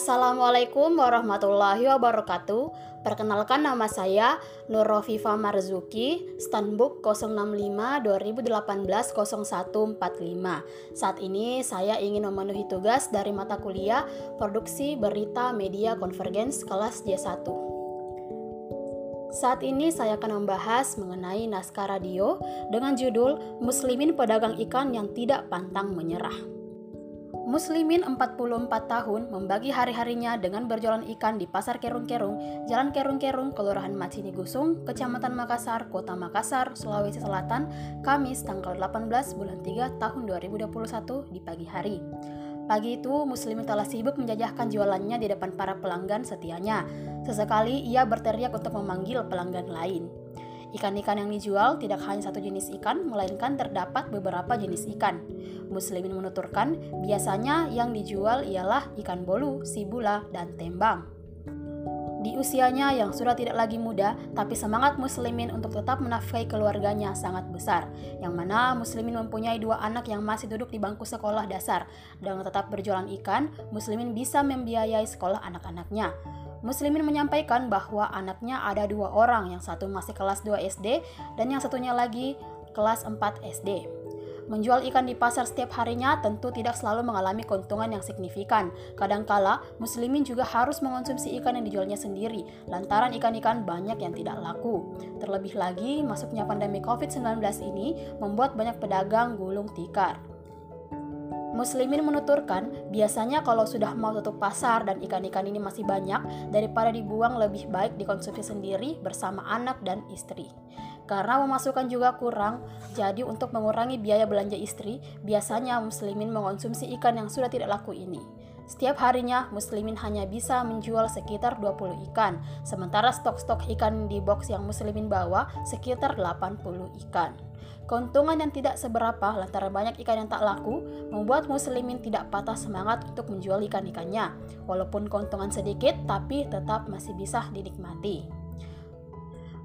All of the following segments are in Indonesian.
Assalamualaikum warahmatullahi wabarakatuh. Perkenalkan nama saya Nur Rofifa Marzuki, Stanbook 065 2018 0145. Saat ini saya ingin memenuhi tugas dari mata kuliah Produksi Berita Media Konvergens kelas J1. Saat ini saya akan membahas mengenai naskah radio dengan judul Muslimin Pedagang Ikan yang Tidak Pantang Menyerah. Muslimin 44 tahun membagi hari-harinya dengan berjualan ikan di Pasar Kerung-Kerung, Jalan Kerung-Kerung, Kelurahan Macini Gusung, Kecamatan Makassar, Kota Makassar, Sulawesi Selatan, Kamis tanggal 18 bulan 3 tahun 2021 di pagi hari. Pagi itu, Muslimin telah sibuk menjajahkan jualannya di depan para pelanggan setianya. Sesekali ia berteriak untuk memanggil pelanggan lain. Ikan-ikan yang dijual tidak hanya satu jenis ikan, melainkan terdapat beberapa jenis ikan. Muslimin menuturkan, biasanya yang dijual ialah ikan bolu, sibula, dan tembang. Di usianya yang sudah tidak lagi muda, tapi semangat muslimin untuk tetap menafkahi keluarganya sangat besar. Yang mana muslimin mempunyai dua anak yang masih duduk di bangku sekolah dasar. Dengan tetap berjualan ikan, muslimin bisa membiayai sekolah anak-anaknya. Muslimin menyampaikan bahwa anaknya ada dua orang, yang satu masih kelas 2 SD dan yang satunya lagi kelas 4 SD. Menjual ikan di pasar setiap harinya tentu tidak selalu mengalami keuntungan yang signifikan. Kadangkala, muslimin juga harus mengonsumsi ikan yang dijualnya sendiri, lantaran ikan-ikan banyak yang tidak laku. Terlebih lagi, masuknya pandemi COVID-19 ini membuat banyak pedagang gulung tikar. Muslimin menuturkan, biasanya kalau sudah mau tutup pasar dan ikan-ikan ini masih banyak, daripada dibuang lebih baik dikonsumsi sendiri bersama anak dan istri. Karena pemasukan juga kurang, jadi untuk mengurangi biaya belanja istri, biasanya muslimin mengonsumsi ikan yang sudah tidak laku ini. Setiap harinya, muslimin hanya bisa menjual sekitar 20 ikan, sementara stok-stok ikan di box yang muslimin bawa sekitar 80 ikan. Keuntungan yang tidak seberapa lantaran banyak ikan yang tak laku membuat muslimin tidak patah semangat untuk menjual ikan-ikannya. Walaupun keuntungan sedikit, tapi tetap masih bisa dinikmati.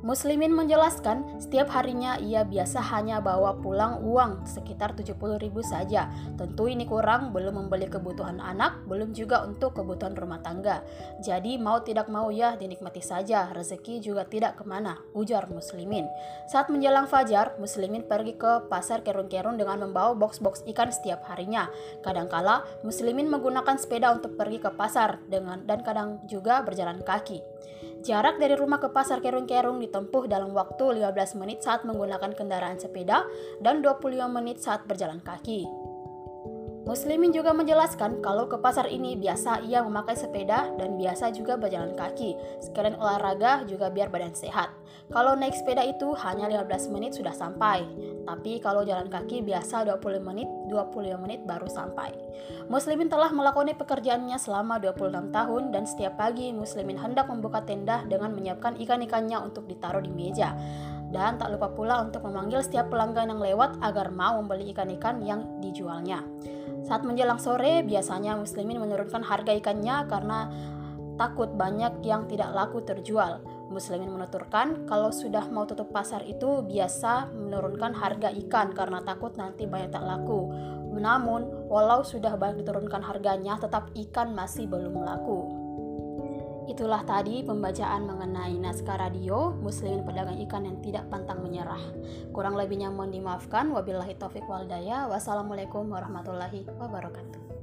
Muslimin menjelaskan, setiap harinya ia biasa hanya bawa pulang uang sekitar 70 ribu saja. Tentu ini kurang, belum membeli kebutuhan anak, belum juga untuk kebutuhan rumah tangga. Jadi mau tidak mau ya dinikmati saja, rezeki juga tidak ke mana, ujar Muslimin. Saat menjelang fajar, Muslimin pergi ke pasar kerun-kerun dengan membawa box-box ikan setiap harinya. Kadangkala, Muslimin menggunakan sepeda untuk pergi ke pasar dengan dan kadang juga berjalan kaki. Jarak dari rumah ke pasar kerung-kerung ditempuh dalam waktu 15 menit saat menggunakan kendaraan sepeda dan 25 menit saat berjalan kaki. Muslimin juga menjelaskan kalau ke pasar ini biasa ia memakai sepeda dan biasa juga berjalan kaki. Sekalian olahraga juga biar badan sehat. Kalau naik sepeda itu hanya 15 menit sudah sampai. Tapi kalau jalan kaki biasa 20 menit, 25 menit baru sampai. Muslimin telah melakoni pekerjaannya selama 26 tahun dan setiap pagi Muslimin hendak membuka tenda dengan menyiapkan ikan-ikannya untuk ditaruh di meja. Dan tak lupa pula untuk memanggil setiap pelanggan yang lewat agar mau membeli ikan-ikan yang dijualnya. Saat menjelang sore, biasanya muslimin menurunkan harga ikannya karena takut banyak yang tidak laku terjual. Muslimin menuturkan kalau sudah mau tutup pasar itu biasa menurunkan harga ikan karena takut nanti banyak tak laku. Namun, walau sudah banyak diturunkan harganya, tetap ikan masih belum laku. Itulah tadi pembacaan mengenai naskah radio Muslimin pedagang ikan yang tidak pantang menyerah. Kurang lebihnya mohon dimaafkan. Wabillahi taufik. Wassalamualaikum warahmatullahi wabarakatuh.